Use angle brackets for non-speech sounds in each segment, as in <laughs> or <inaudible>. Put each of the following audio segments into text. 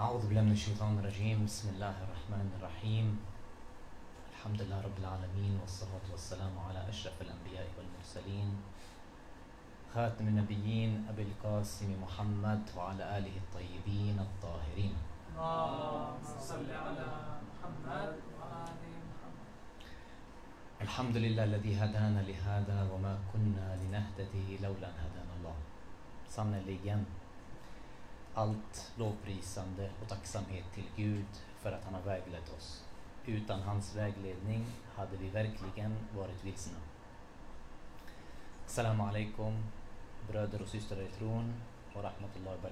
أعوذ بالله من الشيطان الرجيم. بسم الله الرحمن الرحيم. الحمد لله رب العالمين والصلاة والسلام على أشرف الأنبياء والمرسلين خاتم النبيين أبي القاسم محمد وعلى آله الطيبين الطاهرين. اللهم صل على محمد وآل محمد. الحمد لله الذي هدانا لهذا وما كنا لنهتدي لولا أن هدانا الله. Sannerligen allt lovprisande och tacksamhet till Gud för att han har väglett oss. Utan hans vägledning hade vi verkligen varit vilsna. Assalamu alaikum, bröder och systrar i tron och rahmatullah wa.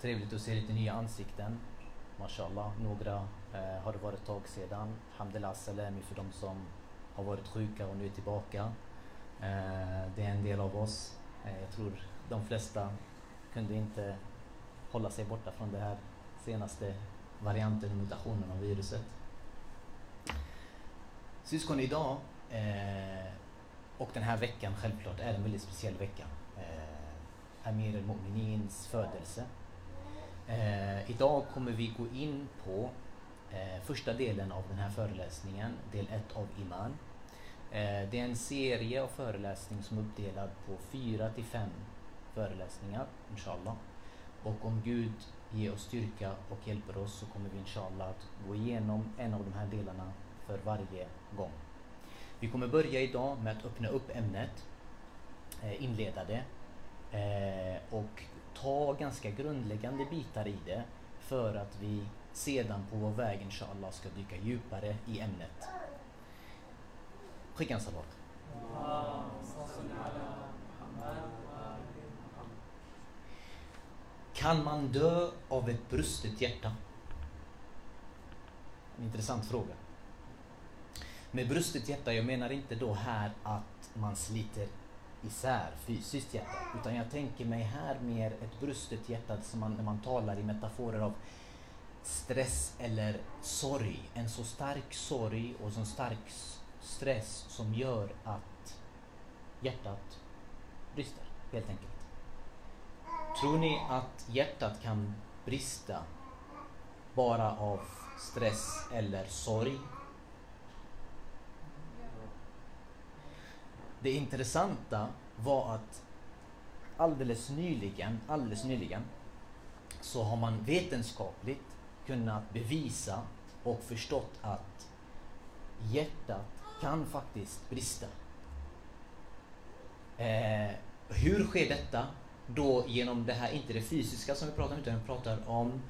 Trevligt att se lite nya ansikten. Mashallah, några eh, har det varit ett tag sedan. Alhamdulillah salami för de som har varit sjuka och nu är tillbaka. Eh, det är en del av oss. Eh, jag tror de flesta kunde inte hålla sig borta från den här senaste varianten och mutationen av viruset. Syskon, idag eh, och den här veckan självklart är en väldigt speciell vecka. Eh, Amir al-Mu'minins födelse. Eh, idag kommer vi gå in på eh, första delen av den här föreläsningen, del 1 av Iman. Eh, det är en serie av föreläsningar som är uppdelad på fyra till fem föreläsningar, inshallah. Och om Gud ger oss styrka och hjälper oss så kommer vi inshallah att gå igenom en av de här delarna för varje gång. Vi kommer börja idag med att öppna upp ämnet, eh, inleda det eh, och ta ganska grundläggande bitar i det för att vi sedan på vår väg inshallah ska dyka djupare i ämnet. Skicka en salat. Kan man dö av ett brustet hjärta? En intressant fråga. Med brustet hjärta, jag menar inte då här att man sliter isär fysiskt hjärta. Utan jag tänker mig här mer ett brustet hjärta som man, när man talar i metaforer av stress eller sorg. En så stark sorg och så stark stress som gör att hjärtat brister, helt enkelt. Tror ni att hjärtat kan brista bara av stress eller sorg? Det intressanta var att alldeles nyligen, alldeles nyligen så har man vetenskapligt kunnat bevisa och förstått att hjärtat kan faktiskt brista. Eh, hur sker detta? Då genom det här, inte det fysiska som vi pratar om, utan vi pratar om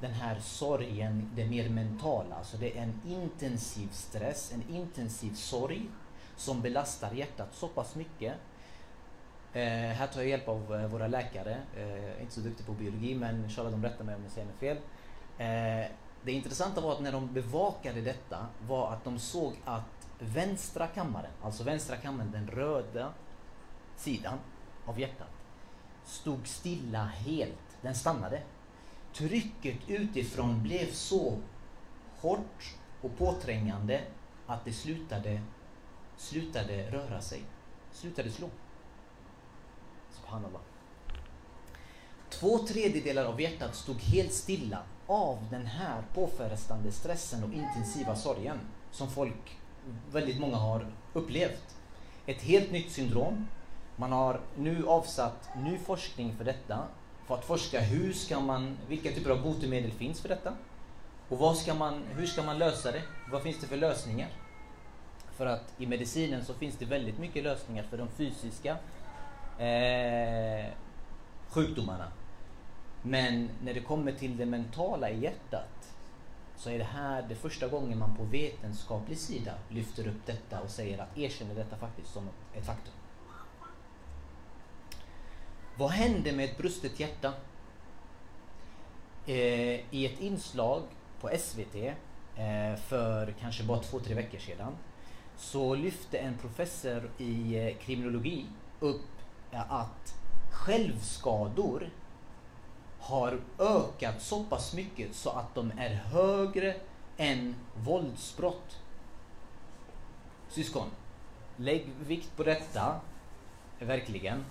den här sorgen, det mer mentala. Alltså det är en intensiv stress, en intensiv sorg som belastar hjärtat så pass mycket. Eh, här tar jag hjälp av eh, våra läkare. Eh, jag är inte så duktig på biologi men inshallah de rättar mig om jag säger något fel. Eh, det intressanta var att när de bevakade detta var att de såg att vänstra kammaren, alltså vänstra kammaren, den röda sidan av hjärtat, stod stilla helt. Den stannade. Trycket utifrån blev så hårt och påträngande att det slutade, slutade röra sig. Slutade slå. Subhanallah. Två tredjedelar av hjärtat stod helt stilla av den här påfrestande stressen och intensiva sorgen som folk, väldigt många har upplevt. Ett helt nytt syndrom. Man har nu avsatt ny forskning för detta. För att forska hur ska man, vilka typer av botemedel finns för detta? Och vad ska man, hur ska man lösa det? Vad finns det för lösningar? För att i medicinen så finns det väldigt mycket lösningar för de fysiska eh, sjukdomarna. Men när det kommer till det mentala i hjärtat så är det här det första gången man på vetenskaplig sida lyfter upp detta och säger att erkänner detta faktiskt som ett, ett faktum. Vad hände med ett brustet hjärta? Eh, I ett inslag på SVT eh, för kanske bara två, tre veckor sedan så lyfte en professor i eh, kriminologi upp eh, att självskador har ökat så pass mycket så att de är högre än våldsbrott. Syskon, lägg vikt på detta, verkligen.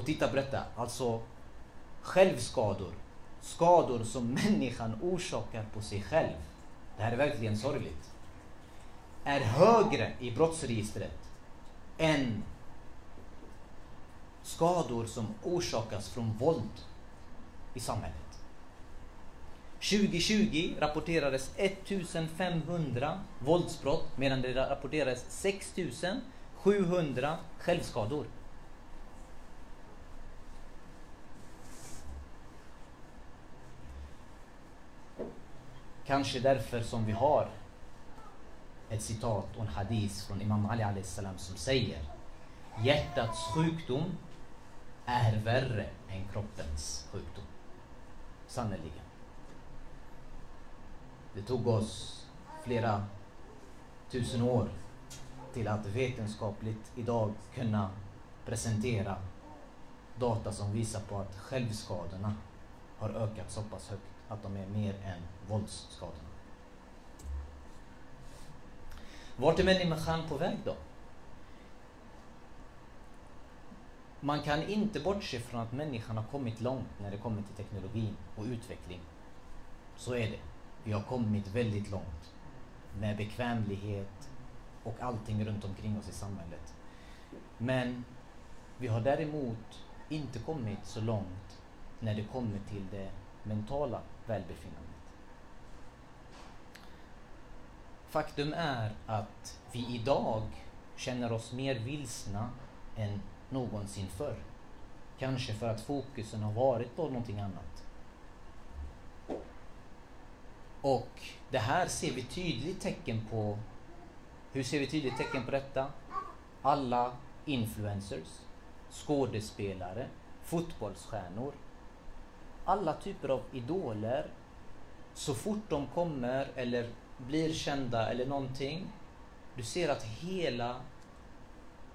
Och titta på detta, alltså självskador, skador som människan orsakar på sig själv, det här är verkligen sorgligt, är högre i brottsregistret än skador som orsakas från våld i samhället. 2020 rapporterades 1500 våldsbrott medan det rapporterades 6700 självskador. Kanske därför som vi har ett citat och en hadis från Imam Ali salam som säger Hjärtats sjukdom är värre än kroppens sjukdom. Sannerligen. Det tog oss flera tusen år till att vetenskapligt idag kunna presentera data som visar på att självskadorna har ökat så pass högt att de är mer än våldsskadorna. Vart är människan på väg då? Man kan inte bortse från att människan har kommit långt när det kommer till teknologi och utveckling. Så är det. Vi har kommit väldigt långt med bekvämlighet och allting runt omkring oss i samhället. Men vi har däremot inte kommit så långt när det kommer till det mentala välbefinnandet. Faktum är att vi idag känner oss mer vilsna än någonsin förr. Kanske för att fokusen har varit på någonting annat. Och det här ser vi tydligt tecken på. Hur ser vi tydligt tecken på detta? Alla influencers, skådespelare, fotbollsstjärnor, alla typer av idoler, så fort de kommer eller blir kända eller någonting, du ser att hela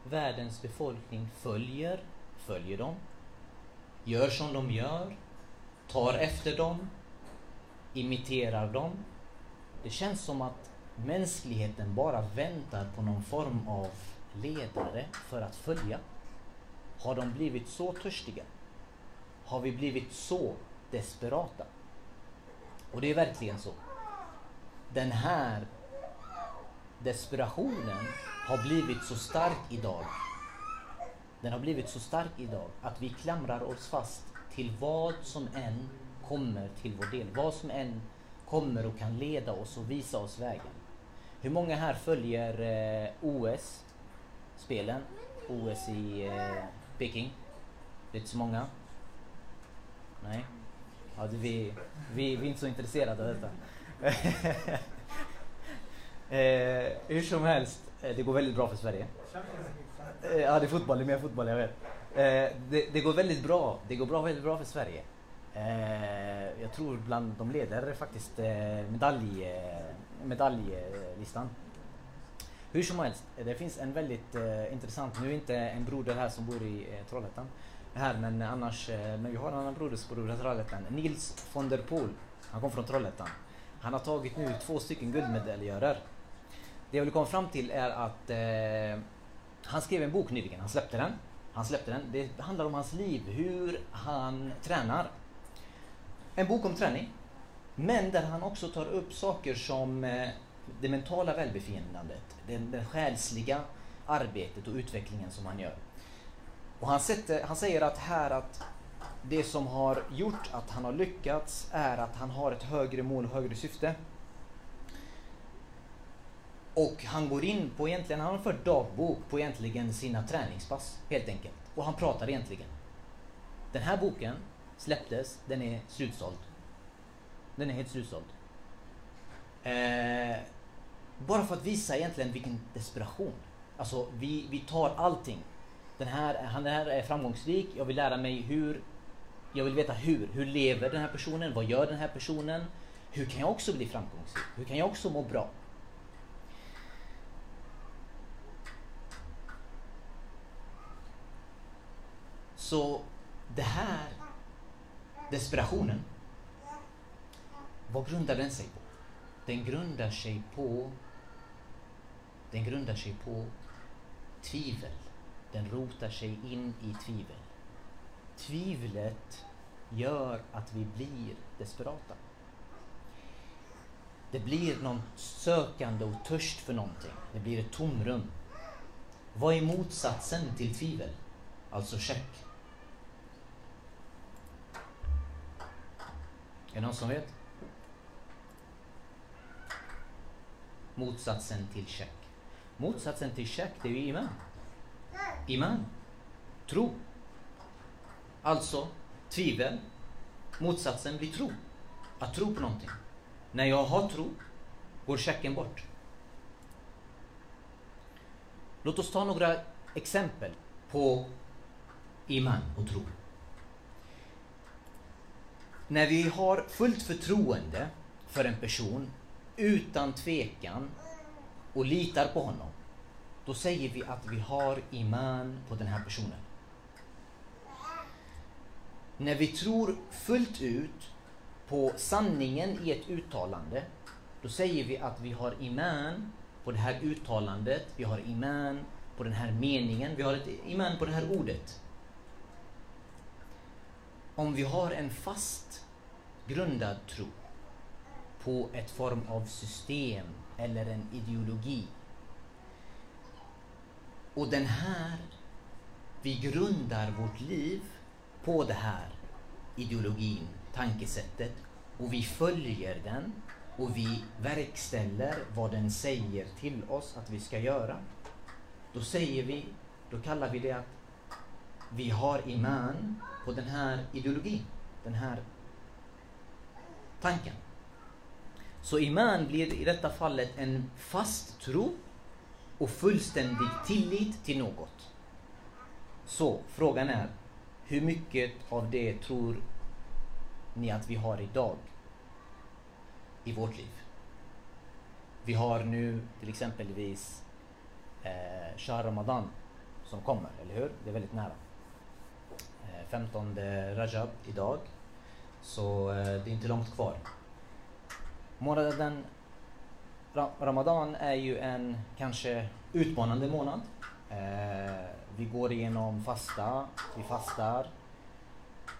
världens befolkning följer, följer dem, gör som de gör, tar efter dem, imiterar dem. Det känns som att mänskligheten bara väntar på någon form av ledare för att följa. Har de blivit så törstiga? Har vi blivit så desperata? Och det är verkligen så. Den här desperationen har blivit så stark idag. Den har blivit så stark idag att vi klamrar oss fast till vad som än kommer till vår del. Vad som än kommer och kan leda oss och visa oss vägen. Hur många här följer eh, OS-spelen? OS i eh, Peking? Det är inte så många? Nej? Ja, det, vi, vi, vi är inte så intresserade av detta. <laughs> eh, hur som helst, eh, det går väldigt bra för Sverige. Eh, ja, det är fotboll, det är mer fotboll, jag vet. Eh, det, det, går väldigt bra. Det går bra, väldigt bra för Sverige. Eh, jag tror bland de leder faktiskt eh, medalj, eh, medaljlistan. Hur som helst, det finns en väldigt eh, intressant, nu är inte en broder här som bor i Trollhättan här men annars, eh, men vi har en annan broder som bor i Trollhättan. Nils von der Poel, han kom från Trollhättan. Han har tagit nu två stycken guldmedaljörer. Det jag vill komma fram till är att eh, han skrev en bok nyligen, han släppte den. Han släppte den. Det handlar om hans liv, hur han tränar. En bok om träning. Men där han också tar upp saker som eh, det mentala välbefinnandet, det, det själsliga arbetet och utvecklingen som han gör. Och han, sätter, han säger att här att det som har gjort att han har lyckats är att han har ett högre mål och högre syfte. Och han går in på egentligen, han har fört dagbok på egentligen sina träningspass helt enkelt. Och han pratar egentligen. Den här boken släpptes, den är slutsåld. Den är helt slutsåld. Eh, bara för att visa egentligen vilken desperation. Alltså vi, vi tar allting. Den här, han här är framgångsrik, jag vill lära mig hur jag vill veta hur. Hur lever den här personen? Vad gör den här personen? Hur kan jag också bli framgångsrik? Hur kan jag också må bra? Så det här, desperationen, vad grundar den sig på? Den grundar sig på den grundar sig på tvivel. Den rotar sig in i tvivel. Tvivlet gör att vi blir desperata. Det blir någon sökande och törst för någonting. Det blir ett tomrum. Vad är motsatsen till tvivel? Alltså check. Är det någon som vet? Motsatsen till check. Motsatsen till check, det är ju iman. Iman. Tro. Alltså, tvivel. Motsatsen blir tro. Att tro på någonting. När jag har tro, går checken bort. Låt oss ta några exempel på iman och tro. När vi har fullt förtroende för en person utan tvekan och litar på honom, då säger vi att vi har iman på den här personen. När vi tror fullt ut på sanningen i ett uttalande, då säger vi att vi har iman på det här uttalandet, vi har iman på den här meningen, vi har ett iman på det här ordet. Om vi har en fast grundad tro på ett form av system eller en ideologi. Och den här, vi grundar vårt liv på det här ideologin, tankesättet och vi följer den och vi verkställer vad den säger till oss att vi ska göra. Då säger vi, då kallar vi det att vi har iman på den här ideologin, den här tanken. Så iman blir i detta fallet en fast tro och fullständig tillit till något. Så frågan är, hur mycket av det tror ni att vi har idag i vårt liv? Vi har nu till exempelvis eh, Shah Ramadan som kommer, eller hur? Det är väldigt nära. Eh, 15 Rajab idag. Så eh, det är inte långt kvar. Månaden Ramadan är ju en kanske utmanande månad. Eh, vi går igenom fasta, vi fastar.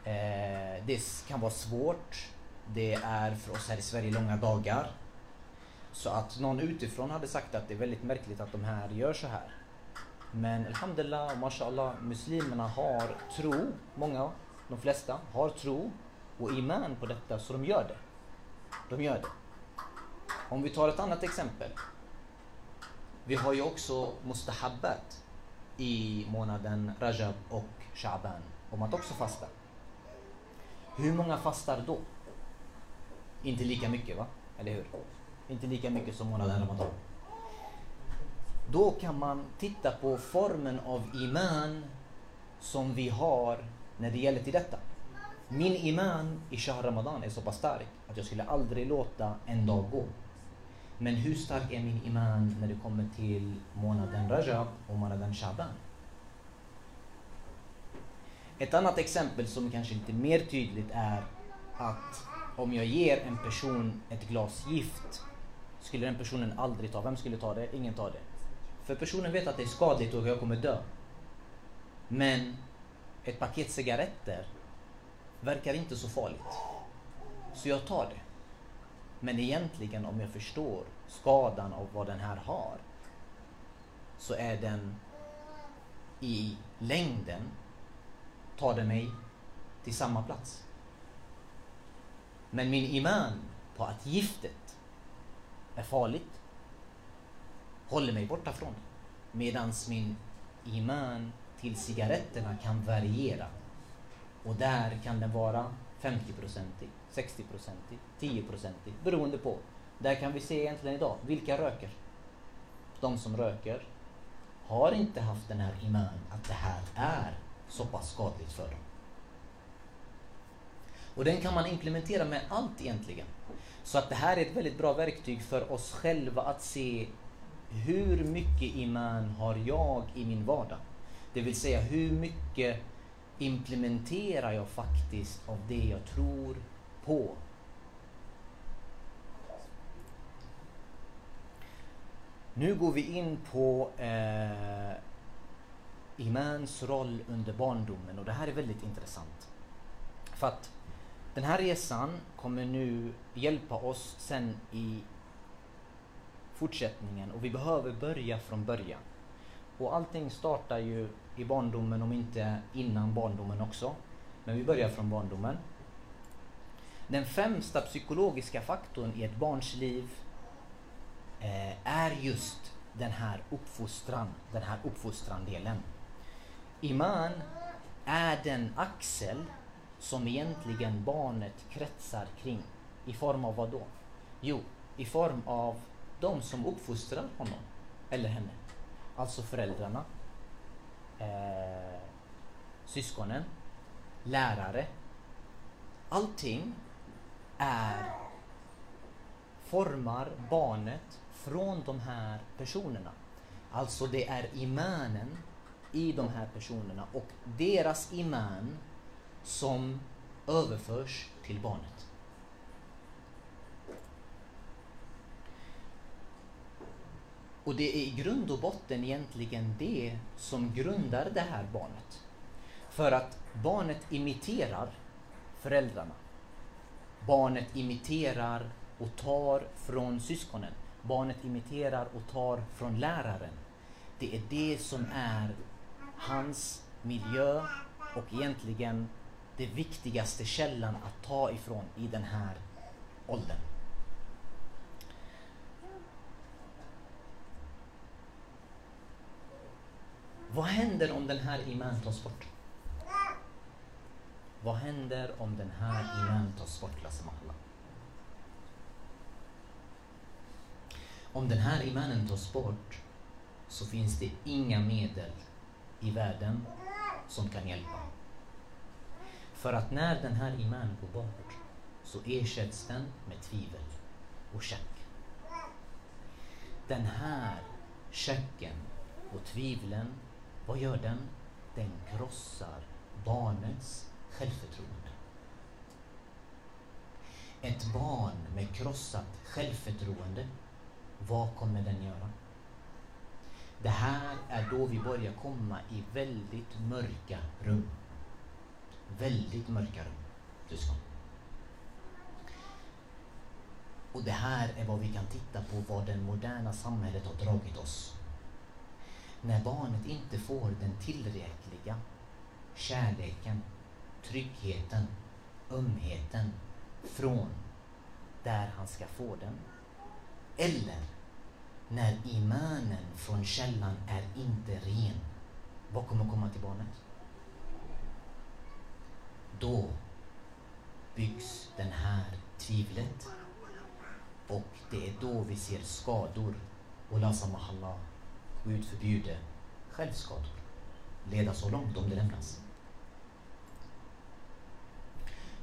Eh, det kan vara svårt. Det är för oss här i Sverige långa dagar. Så att någon utifrån hade sagt att det är väldigt märkligt att de här gör så här. Men Alhamdulillah och Mashallah, muslimerna har tro, många, de flesta, har tro och iman på detta så de gör det. De gör det. Om vi tar ett annat exempel. Vi har ju också mustahabbat i månaden Rajab och Shaban om att också fasta. Hur många fastar då? Inte lika mycket va? Eller hur? Inte lika mycket som månaden Ramadan. Då kan man titta på formen av iman som vi har när det gäller till detta. Min iman i Shah Ramadan är så pass stark att jag skulle aldrig låta en dag gå. Men hur stark är min iman när det kommer till månaden Rajab och månaden Shaban? Ett annat exempel som kanske är lite mer tydligt är att om jag ger en person ett glas gift skulle den personen aldrig ta. Vem skulle ta det? Ingen tar det. För personen vet att det är skadligt och jag kommer dö. Men ett paket cigaretter verkar inte så farligt. Så jag tar det. Men egentligen om jag förstår skadan av vad den här har så är den i längden tar den mig till samma plats. Men min iman på att giftet är farligt håller mig borta från det. Medans min iman till cigaretterna kan variera. Och där kan den vara 50-procentig, 60-procentig, 10-procentig beroende på. Där kan vi se egentligen idag, vilka röker? De som röker har inte haft den här iman att det här är så pass skadligt för dem. Och den kan man implementera med allt egentligen. Så att det här är ett väldigt bra verktyg för oss själva att se hur mycket iman har jag i min vardag? Det vill säga hur mycket implementerar jag faktiskt av det jag tror på? Nu går vi in på eh, imans roll under barndomen och det här är väldigt intressant. För att den här resan kommer nu hjälpa oss sen i fortsättningen och vi behöver börja från början. Och allting startar ju i barndomen om inte innan barndomen också. Men vi börjar från barndomen. Den främsta psykologiska faktorn i ett barns liv eh, är just den här uppfostran, den här uppfostrandelen. Iman är den axel som egentligen barnet kretsar kring. I form av vad då? Jo, i form av de som uppfostrar honom eller henne. Alltså föräldrarna, eh, syskonen, lärare. Allting är formar barnet från de här personerna. Alltså det är imanen i de här personerna och deras iman som överförs till barnet. Och det är i grund och botten egentligen det som grundar det här barnet. För att barnet imiterar föräldrarna. Barnet imiterar och tar från syskonen. Barnet imiterar och tar från läraren. Det är det som är hans miljö och egentligen det viktigaste källan att ta ifrån i den här åldern. Vad händer om den här iman tas bort? Vad händer om den här iman tas bort, Allah? Om den här imanen tas bort så finns det inga medel i världen som kan hjälpa. För att när den här imanen går bort så ersätts den med tvivel och check. Den här checken och tvivlen, vad gör den? Den krossar barnets självförtroende. Ett barn med krossat självförtroende, vad kommer den göra? Det här är då vi börjar komma i väldigt mörka rum. Väldigt mörka rum, syskon. Och det här är vad vi kan titta på vad det moderna samhället har dragit oss. När barnet inte får den tillräckliga kärleken, tryggheten, ömheten från där han ska få den. Eller när imanen från källan är inte ren. Vad kommer komma till barnet? Då byggs den här tvivlet och det är då vi ser skador. Och la samahallah, Gud förbjude självskador. Leda så långt om det lämnas.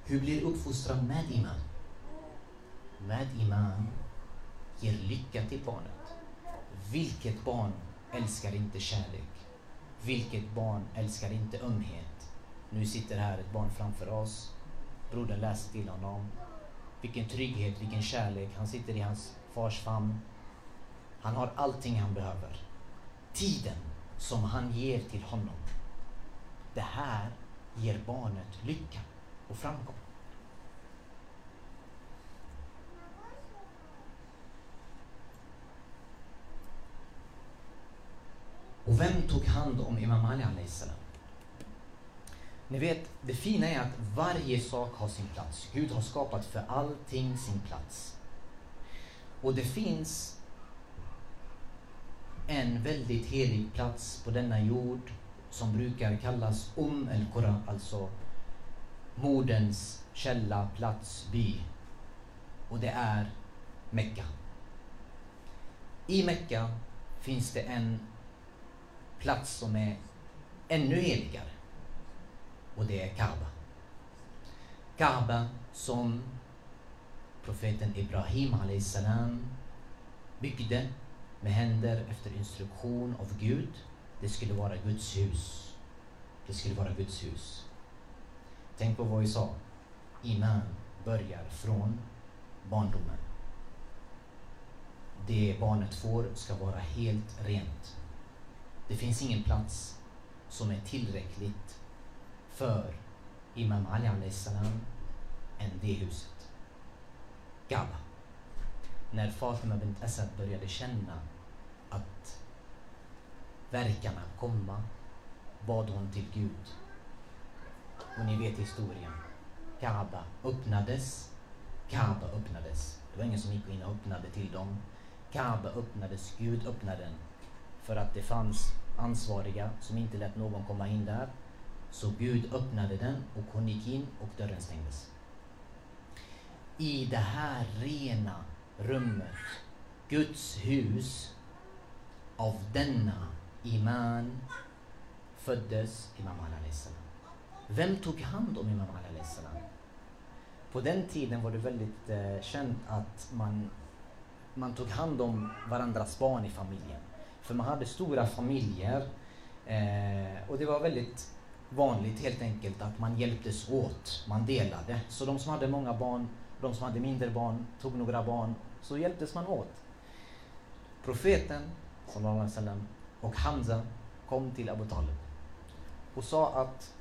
Hur blir uppfostran med iman? Med iman ger lycka till barnet. Vilket barn älskar inte kärlek? Vilket barn älskar inte ömhet? Nu sitter här ett barn framför oss. Brodern läser till honom. Vilken trygghet, vilken kärlek. Han sitter i hans fars famn. Han har allting han behöver. Tiden som han ger till honom. Det här ger barnet lycka och framgång. Och vem tog hand om Imam Ali salam? Ni vet, det fina är att varje sak har sin plats. Gud har skapat för allting sin plats. Och det finns en väldigt helig plats på denna jord som brukar kallas Um el-Qura, alltså Moderns källa, plats, by. Och det är Mecka. I Mecka finns det en plats som är ännu heligare. Och det är Kaaba. Kaaba som profeten Ibrahim salam byggde med händer efter instruktion av Gud. Det skulle vara Guds hus. Det skulle vara Guds hus. Tänk på vad vi sa. Iman börjar från barndomen. Det barnet får ska vara helt rent. Det finns ingen plats som är tillräckligt för Imam Ali salam än det huset. Kaaba. När Fatima bint Asad började känna att verkarna komma bad hon till Gud. Och ni vet historien. Kaaba öppnades. Kaaba öppnades. Det var ingen som gick in och öppnade till dem. Kaaba öppnades. Gud öppnade den. För att det fanns ansvariga som inte lät någon komma in där. Så Gud öppnade den och hon gick in och dörren stängdes. I det här rena rummet, Guds hus, av denna iman föddes Imam Ali salam. Vem tog hand om Imam Ali salam? På den tiden var det väldigt eh, känt att man, man tog hand om varandras barn i familjen. För man hade stora familjer eh, och det var väldigt vanligt helt enkelt att man hjälptes åt, man delade. Så de som hade många barn, de som hade mindre barn, tog några barn, så hjälptes man åt. Profeten sallallahu alaihi wasallam och Hamza kom till Abu Talib och sa att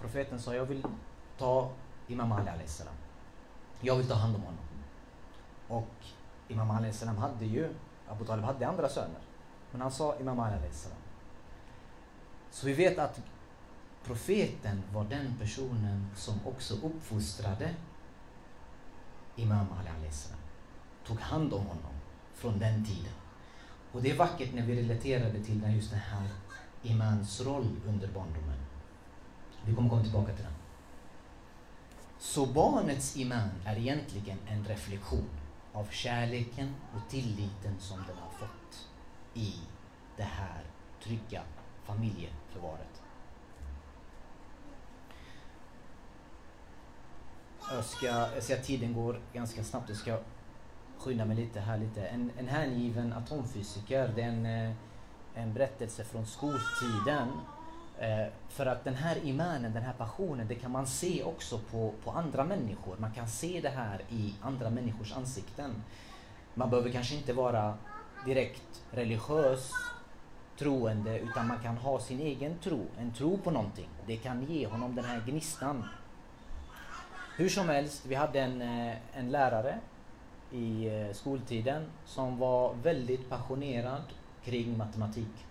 profeten sa jag vill ta Imam Ali alaihi salam. Jag vill ta hand om honom. Och Imam Ali salam hade ju, Abu Talib hade andra söner. Men han sa Imam Ali alaihi salam. Så vi vet att profeten var den personen som också uppfostrade Imam Ali alaihi salam. Tog hand om honom från den tiden. Och det är vackert när vi relaterade till just den här imans roll under barndomen. Vi kommer komma tillbaka till den. Så barnets iman är egentligen en reflektion av kärleken och tilliten som den har fått i det här trygga familjeförvaret. Jag ska, jag ser att tiden går ganska snabbt. Jag ska skynda mig lite här lite. En, en hängiven atomfysiker, det är en, eh, en berättelse från skoltiden. Eh, för att den här imanen, den här passionen, det kan man se också på, på andra människor. Man kan se det här i andra människors ansikten. Man behöver kanske inte vara direkt religiös troende utan man kan ha sin egen tro, en tro på någonting. Det kan ge honom den här gnistan. Hur som helst, vi hade en, eh, en lärare i eh, skoltiden som var väldigt passionerad kring matematik.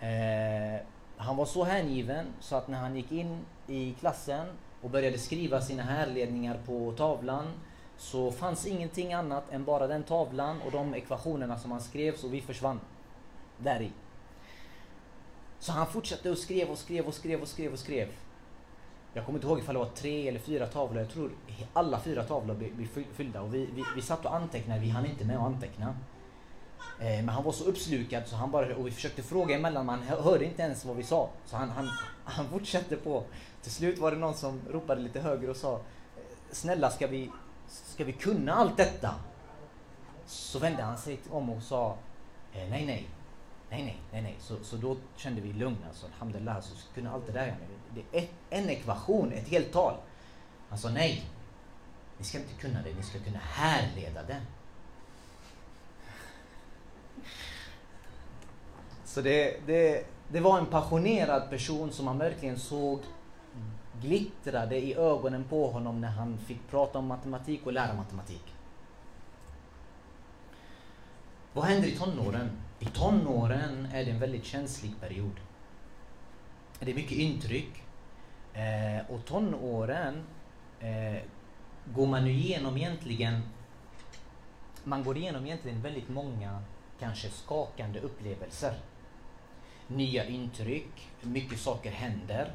Eh, han var så hängiven så att när han gick in i klassen och började skriva sina härledningar på tavlan så fanns ingenting annat än bara den tavlan och de ekvationerna som han skrev så vi försvann där i. Så han fortsatte och skrev och skrev och skrev och skrev och skrev. Jag kommer inte ihåg ifall det var tre eller fyra tavlor. Jag tror alla fyra tavlor blev fyllda och vi, vi, vi satt och antecknade. Vi hann inte med att anteckna. Eh, men han var så uppslukad så han bara, och vi försökte fråga emellan men han hörde inte ens vad vi sa. Så han, han, han fortsatte på. Till slut var det någon som ropade lite högre och sa eh, Snälla ska vi, ska vi kunna allt detta? Så vände han sig om och sa eh, Nej, nej. Nej, nej, nej, nej. Så, så då kände vi lugn alltså. Alhamdulillah, så kunde allt det där. Det är ett, en ekvation, ett helt tal. Han sa nej. Ni ska inte kunna det, ni ska kunna härleda det. Så det, det, det var en passionerad person som man verkligen såg glittrade i ögonen på honom när han fick prata om matematik och lära matematik. Vad händer i tonåren? I tonåren är det en väldigt känslig period. Det är mycket intryck. Eh, och tonåren eh, går man igenom egentligen man går igenom egentligen väldigt många kanske skakande upplevelser. Nya intryck, mycket saker händer.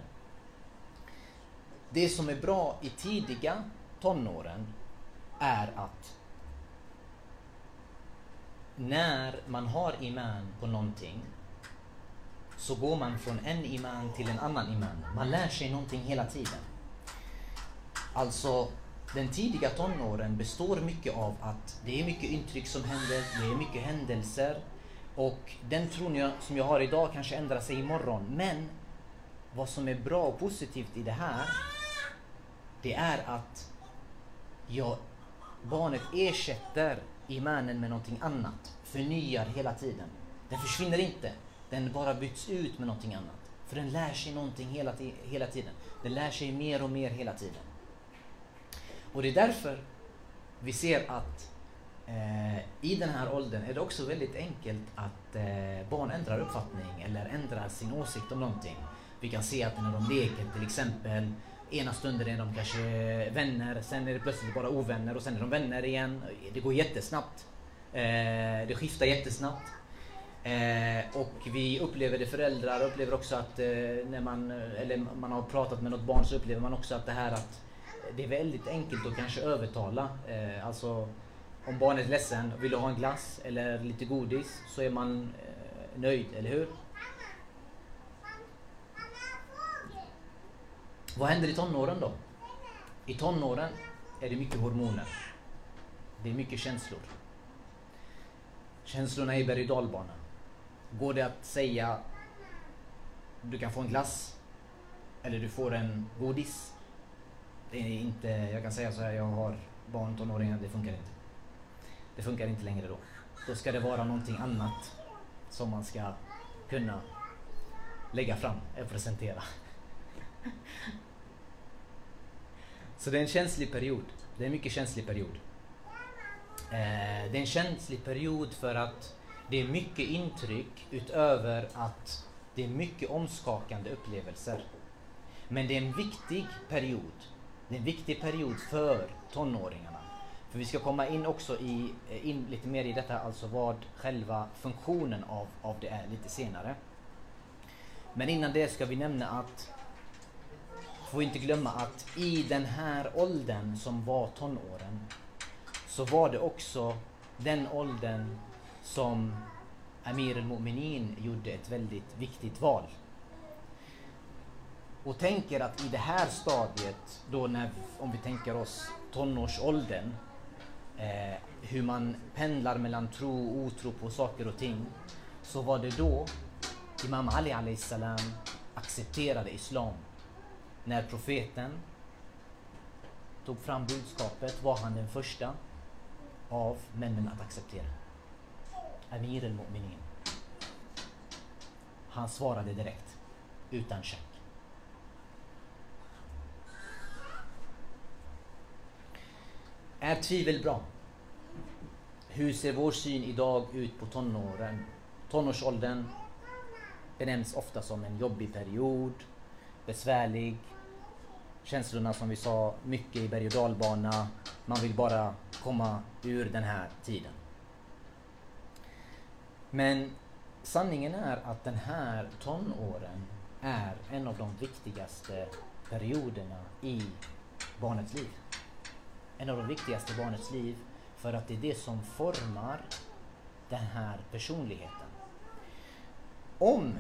Det som är bra i tidiga tonåren är att när man har iman på någonting så går man från en iman till en annan iman. Man lär sig någonting hela tiden. Alltså, den tidiga tonåren består mycket av att det är mycket intryck som händer, det är mycket händelser och den tron jag, som jag har idag kanske ändrar sig imorgon. Men vad som är bra och positivt i det här, det är att jag, barnet ersätter imanen med någonting annat. Förnyar hela tiden. Den försvinner inte. Den bara byts ut med någonting annat. För den lär sig någonting hela, hela tiden. Den lär sig mer och mer hela tiden. Och det är därför vi ser att eh, i den här åldern är det också väldigt enkelt att eh, barn ändrar uppfattning eller ändrar sin åsikt om någonting. Vi kan se att när de leker till exempel Ena stunden är de kanske vänner, sen är det plötsligt bara ovänner och sen är de vänner igen. Det går jättesnabbt. Eh, det skiftar jättesnabbt. Eh, och vi upplever det, föräldrar upplever också att eh, när man, eller man har pratat med något barn så upplever man också att det här att det är väldigt enkelt att kanske övertala. Eh, alltså om barnet är ledsen vill du ha en glass eller lite godis så är man eh, nöjd, eller hur? Vad händer i tonåren då? I tonåren är det mycket hormoner. Det är mycket känslor. Känslorna är berg och dalbana. Går det att säga du kan få en glass eller du får en godis? Det är inte, jag kan säga så här, jag har barn, tonåringar, det funkar inte. Det funkar inte längre då. Då ska det vara någonting annat som man ska kunna lägga fram och presentera. Så det är en känslig period. Det är en mycket känslig period. Eh, det är en känslig period för att det är mycket intryck utöver att det är mycket omskakande upplevelser. Men det är en viktig period. Det är en viktig period för tonåringarna. För vi ska komma in också i, eh, in lite mer i detta, alltså vad själva funktionen av, av det är lite senare. Men innan det ska vi nämna att får inte glömma att i den här åldern som var tonåren så var det också den åldern som Amir al-Mu'minin gjorde ett väldigt viktigt val. Och tänker att i det här stadiet, då när, om vi tänker oss tonårsåldern, eh, hur man pendlar mellan tro och otro på saker och ting, så var det då Imam Ali salam accepterade Islam när profeten tog fram budskapet var han den första av männen att acceptera. Amir al-Mu'minin. Han svarade direkt, utan check. Är tvivel bra? Hur ser vår syn idag ut på tonåren? Tonårsåldern benämns ofta som en jobbig period, besvärlig. Känslorna som vi sa, mycket i berg och dalbana. Man vill bara komma ur den här tiden. Men sanningen är att den här tonåren är en av de viktigaste perioderna i barnets liv. En av de viktigaste i barnets liv för att det är det som formar den här personligheten. Om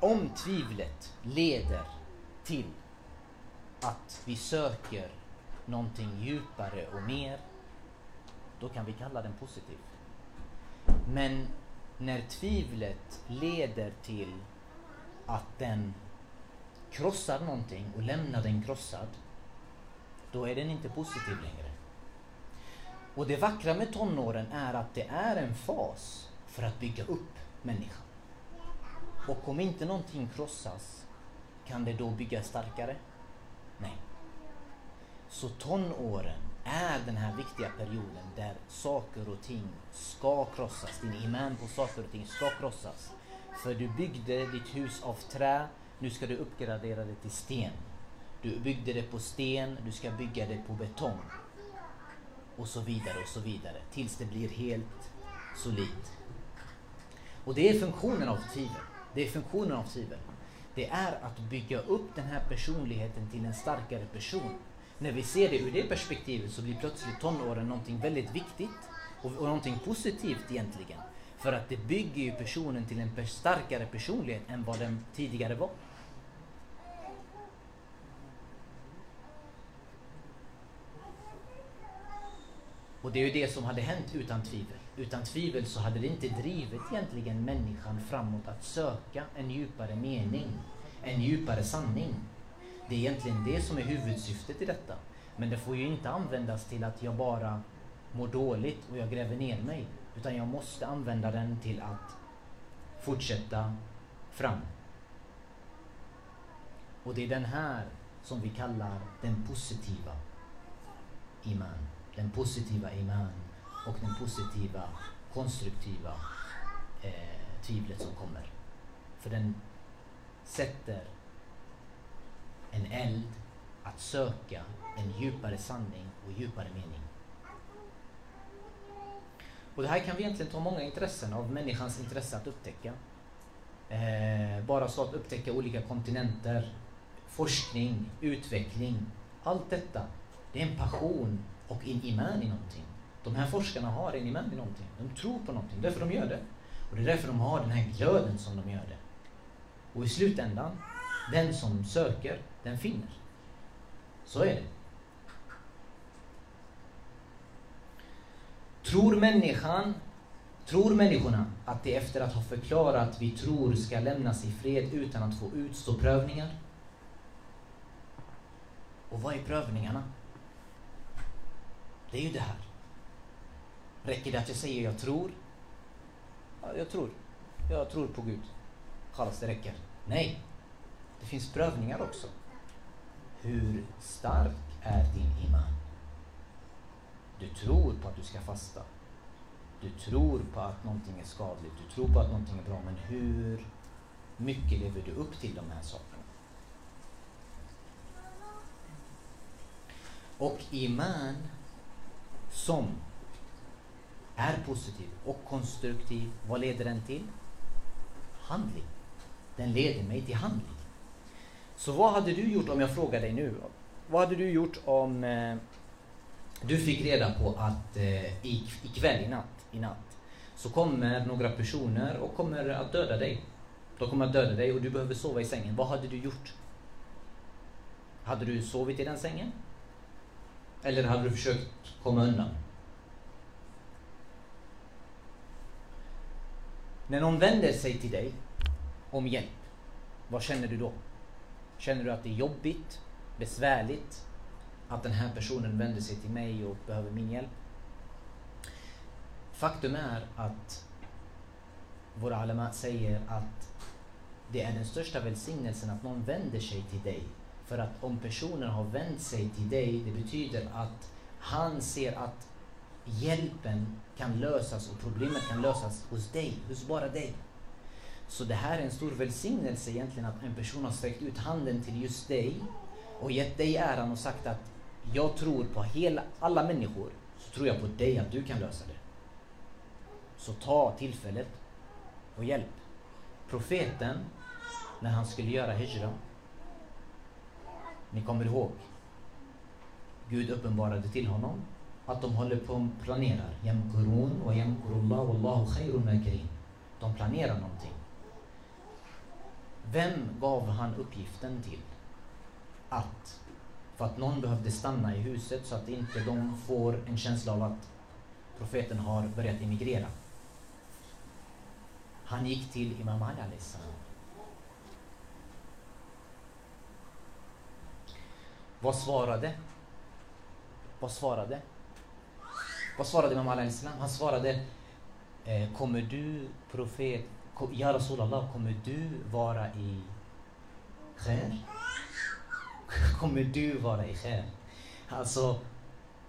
om tvivlet leder till att vi söker någonting djupare och mer, då kan vi kalla den positiv. Men när tvivlet leder till att den krossar någonting och lämnar den krossad, då är den inte positiv längre. Och det vackra med tonåren är att det är en fas för att bygga upp människan. Och om inte någonting krossas, kan det då byggas starkare? Nej. Så tonåren är den här viktiga perioden där saker och ting ska krossas. Din iman på saker och ting ska krossas. För du byggde ditt hus av trä, nu ska du uppgradera det till sten. Du byggde det på sten, du ska bygga det på betong. Och så vidare och så vidare tills det blir helt solidt. Och det är funktionen av tvivel. Det är funktionen av tvivel. Det är att bygga upp den här personligheten till en starkare person. När vi ser det ur det perspektivet så blir plötsligt tonåren någonting väldigt viktigt och, och någonting positivt egentligen. För att det bygger ju personen till en starkare personlighet än vad den tidigare var. Och det är ju det som hade hänt utan tvivel. Utan tvivel så hade det inte drivit egentligen människan framåt att söka en djupare mening, en djupare sanning. Det är egentligen det som är huvudsyftet i detta. Men det får ju inte användas till att jag bara mår dåligt och jag gräver ner mig. Utan jag måste använda den till att fortsätta fram. Och det är den här som vi kallar den positiva iman. Den positiva iman och den positiva konstruktiva eh, tvivlet som kommer. För den sätter en eld att söka en djupare sanning och djupare mening. Och det här kan vi egentligen ta många intressen av människans intresse att upptäcka. Eh, bara så att upptäcka olika kontinenter, forskning, utveckling. Allt detta, det är en passion och en iman i någonting. De här forskarna har en iman i någonting. De tror på någonting, därför de gör det. Och det är därför de har den här glöden som de gör det. Och i slutändan, den som söker, den finner. Så är det. Tror människan, tror människorna att de efter att ha förklarat vi tror ska lämnas i fred utan att få utstå prövningar? Och vad är prövningarna? Det är ju det här. Räcker det att jag säger jag tror? Ja, jag tror. Jag tror på Gud. Kallas det räcker. Nej. Det finns prövningar också. Hur stark är din iman? Du tror på att du ska fasta. Du tror på att någonting är skadligt. Du tror på att någonting är bra. Men hur mycket lever du upp till de här sakerna? Och iman som är positiv och konstruktiv, vad leder den till? Handling. Den leder mig till handling. Så vad hade du gjort om jag frågar dig nu? Vad hade du gjort om eh, du fick reda på att eh, i, ikväll, i natt, i natt, så kommer några personer och kommer att döda dig. De kommer att döda dig och du behöver sova i sängen. Vad hade du gjort? Hade du sovit i den sängen? Eller hade du försökt komma undan? När någon vänder sig till dig om hjälp, vad känner du då? Känner du att det är jobbigt, besvärligt, att den här personen vänder sig till mig och behöver min hjälp? Faktum är att våra alama säger att det är den största välsignelsen att någon vänder sig till dig. För att om personen har vänt sig till dig, det betyder att han ser att hjälpen kan lösas och problemet kan lösas hos dig, hos bara dig. Så det här är en stor välsignelse egentligen att en person har sträckt ut handen till just dig och gett dig äran och sagt att jag tror på hela, alla människor, så tror jag på dig att du kan lösa det. Så ta tillfället och hjälp. Profeten, när han skulle göra hijra, ni kommer ihåg, Gud uppenbarade till honom att de håller på och planerar. Yamkurun och yamkurullah wallahu khairun makirin. De planerar någonting. Vem gav han uppgiften till? Att, för att någon behövde stanna i huset så att inte de får en känsla av att profeten har börjat emigrera. Han gick till Imam Ali salam. Vad svarade? Vad svarade? Vad svarade Imam Ali Islam? Han svarade eh, Kommer du profet, Ja Rasulallah, kommer du vara i khair? <laughs> Kommer du vara i khair? Alltså,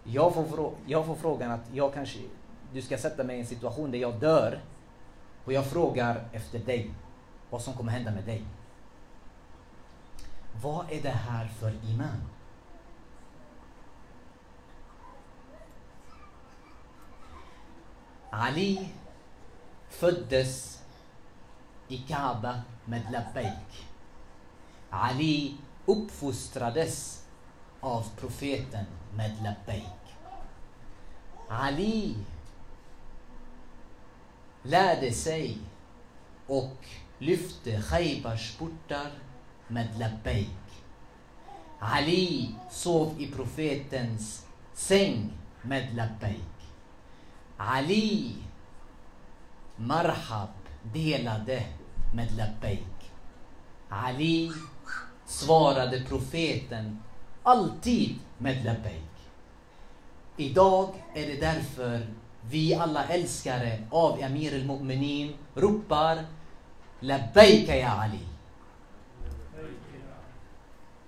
jag får, jag får frågan att jag kanske, du ska sätta mig i en situation där jag dör och jag frågar efter dig, vad som kommer hända med dig. Vad är det här för iman? Ali föddes i Kaaba med labbaik. Ali uppfostrades av profeten med labbaik. Ali lärde sig och lyfte Khaybars portar med labbaik. Ali sov i profetens säng med labbaik. Ali Marhab delade med labbaik. Ali svarade profeten alltid med labbaik. Idag är det därför vi alla älskare av Amir al-Mu'minin ropar Labbaik, ya Ali.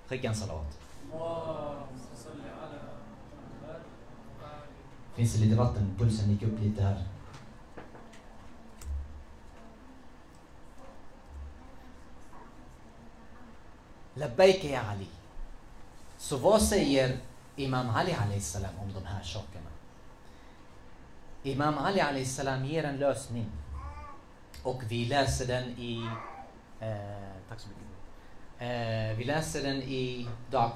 Skicka en salat. Finns det lite vatten? Pulsen gick upp lite här. Labbaika ya Ali. Så vad säger Imam Ali salam om de här sakerna? Imam Ali salam ger en lösning. Och vi läser den i... Eh, tack så mycket. Eh, vi läser den i Dua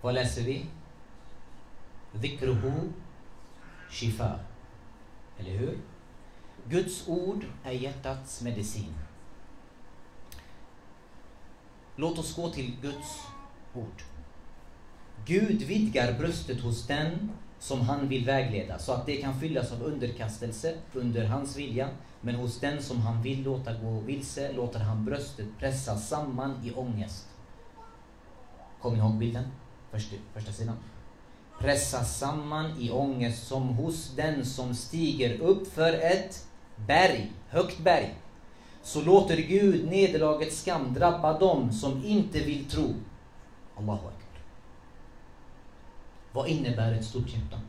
Vad läser vi? Dhikruhu shifa. Eller hur? Guds ord är hjärtats medicin. Låt oss gå till Guds ord. Gud vidgar bröstet hos den som han vill vägleda så att det kan fyllas av underkastelse under hans vilja. Men hos den som han vill låta gå vilse låter han bröstet pressas samman i ångest. Kom ihåg bilden? Första, första sidan. Pressas samman i ångest som hos den som stiger upp för ett berg, högt berg. Så låter Gud nederlagets skam drabba dem som inte vill tro. Allahu Akbar. Vad innebär ett stort hjärta?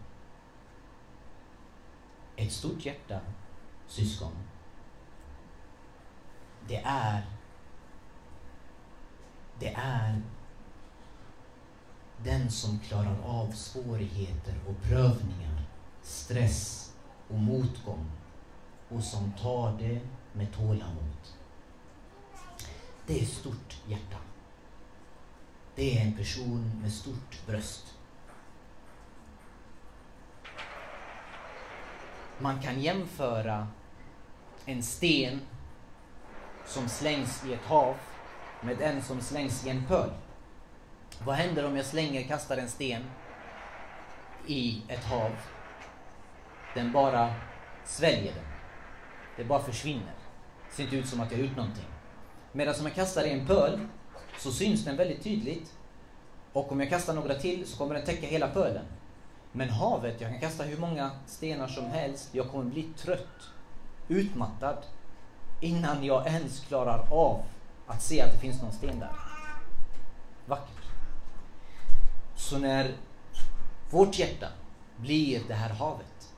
Ett stort hjärta, syskon, det är det är den som klarar av svårigheter och prövningar, stress och motgång och som tar det med tålamod. Det är stort hjärta. Det är en person med stort bröst. Man kan jämföra en sten som slängs i ett hav med en som slängs i en pöl. Vad händer om jag slänger, kastar en sten i ett hav? Den bara sväljer den. Det bara försvinner. Det ser inte ut som att jag har gjort någonting. Medan om jag kastar i en pöl så syns den väldigt tydligt. Och om jag kastar några till så kommer den täcka hela pölen. Men havet, jag kan kasta hur många stenar som helst. Jag kommer bli trött, utmattad innan jag ens klarar av att se att det finns någon sten där. Vackert. Så när vårt hjärta blir det här havet,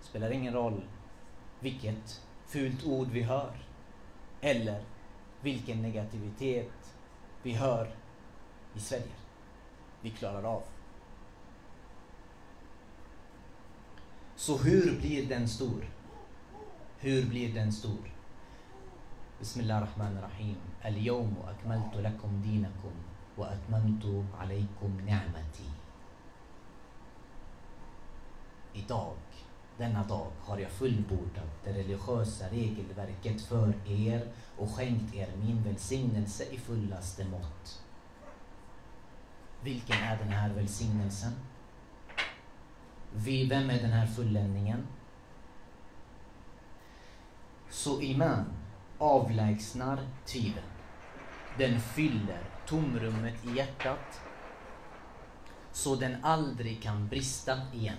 spelar ingen roll vilket fult ord vi hör eller vilken negativitet vi hör, i Sverige. Vi klarar av. Så hur blir den stor? Hur blir den stor? Bismillah Rahman Rahim, Al-yawmu akmaltu lakum dinakum وأتممت عليكم نعمتي. Idag, denna dag, har jag fullbordat det religiösa regelverket för er och skänkt er min välsignelse i fullaste mått. Vilken är den här välsignelsen? Vem är den här fulländningen? Så iman avlägsnar tvivel. Den fyller tomrummet i hjärtat så den aldrig kan brista igen.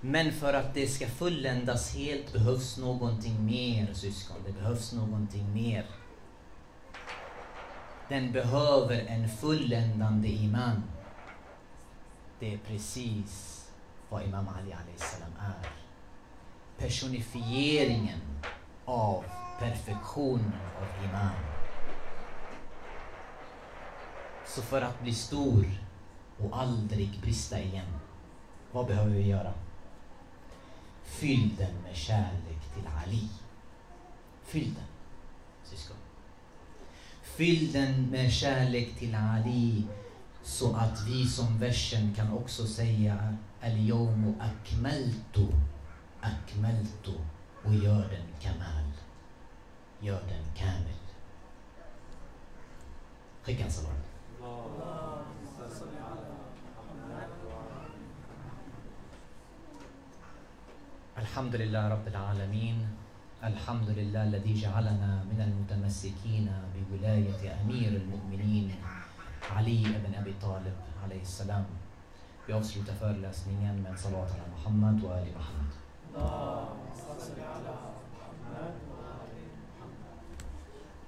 Men för att det ska fulländas helt behövs någonting mer syskon. Det behövs någonting mer. Den behöver en fulländande iman. Det är precis vad Imam Ali salam är. Personifieringen av perfektionen av iman. Så för att bli stor och aldrig brista igen, vad behöver vi göra? Fyll den med kärlek till Ali. Fyll den, syskon. Fyll den med kärlek till Ali så att vi som versen kan också säga Al-yawmu akmaltu akmaltu och gör den kamal. Gör den kamel. Skicka en salam. الحمد لله رب العالمين. الحمد لله الذي جعلنا من المتمسكين بولاية أمير المؤمنين علي بن أبي طالب عليه السلام. Vi avslutar föreläsningen med en salat ala Muhammad och Ali Muhammad.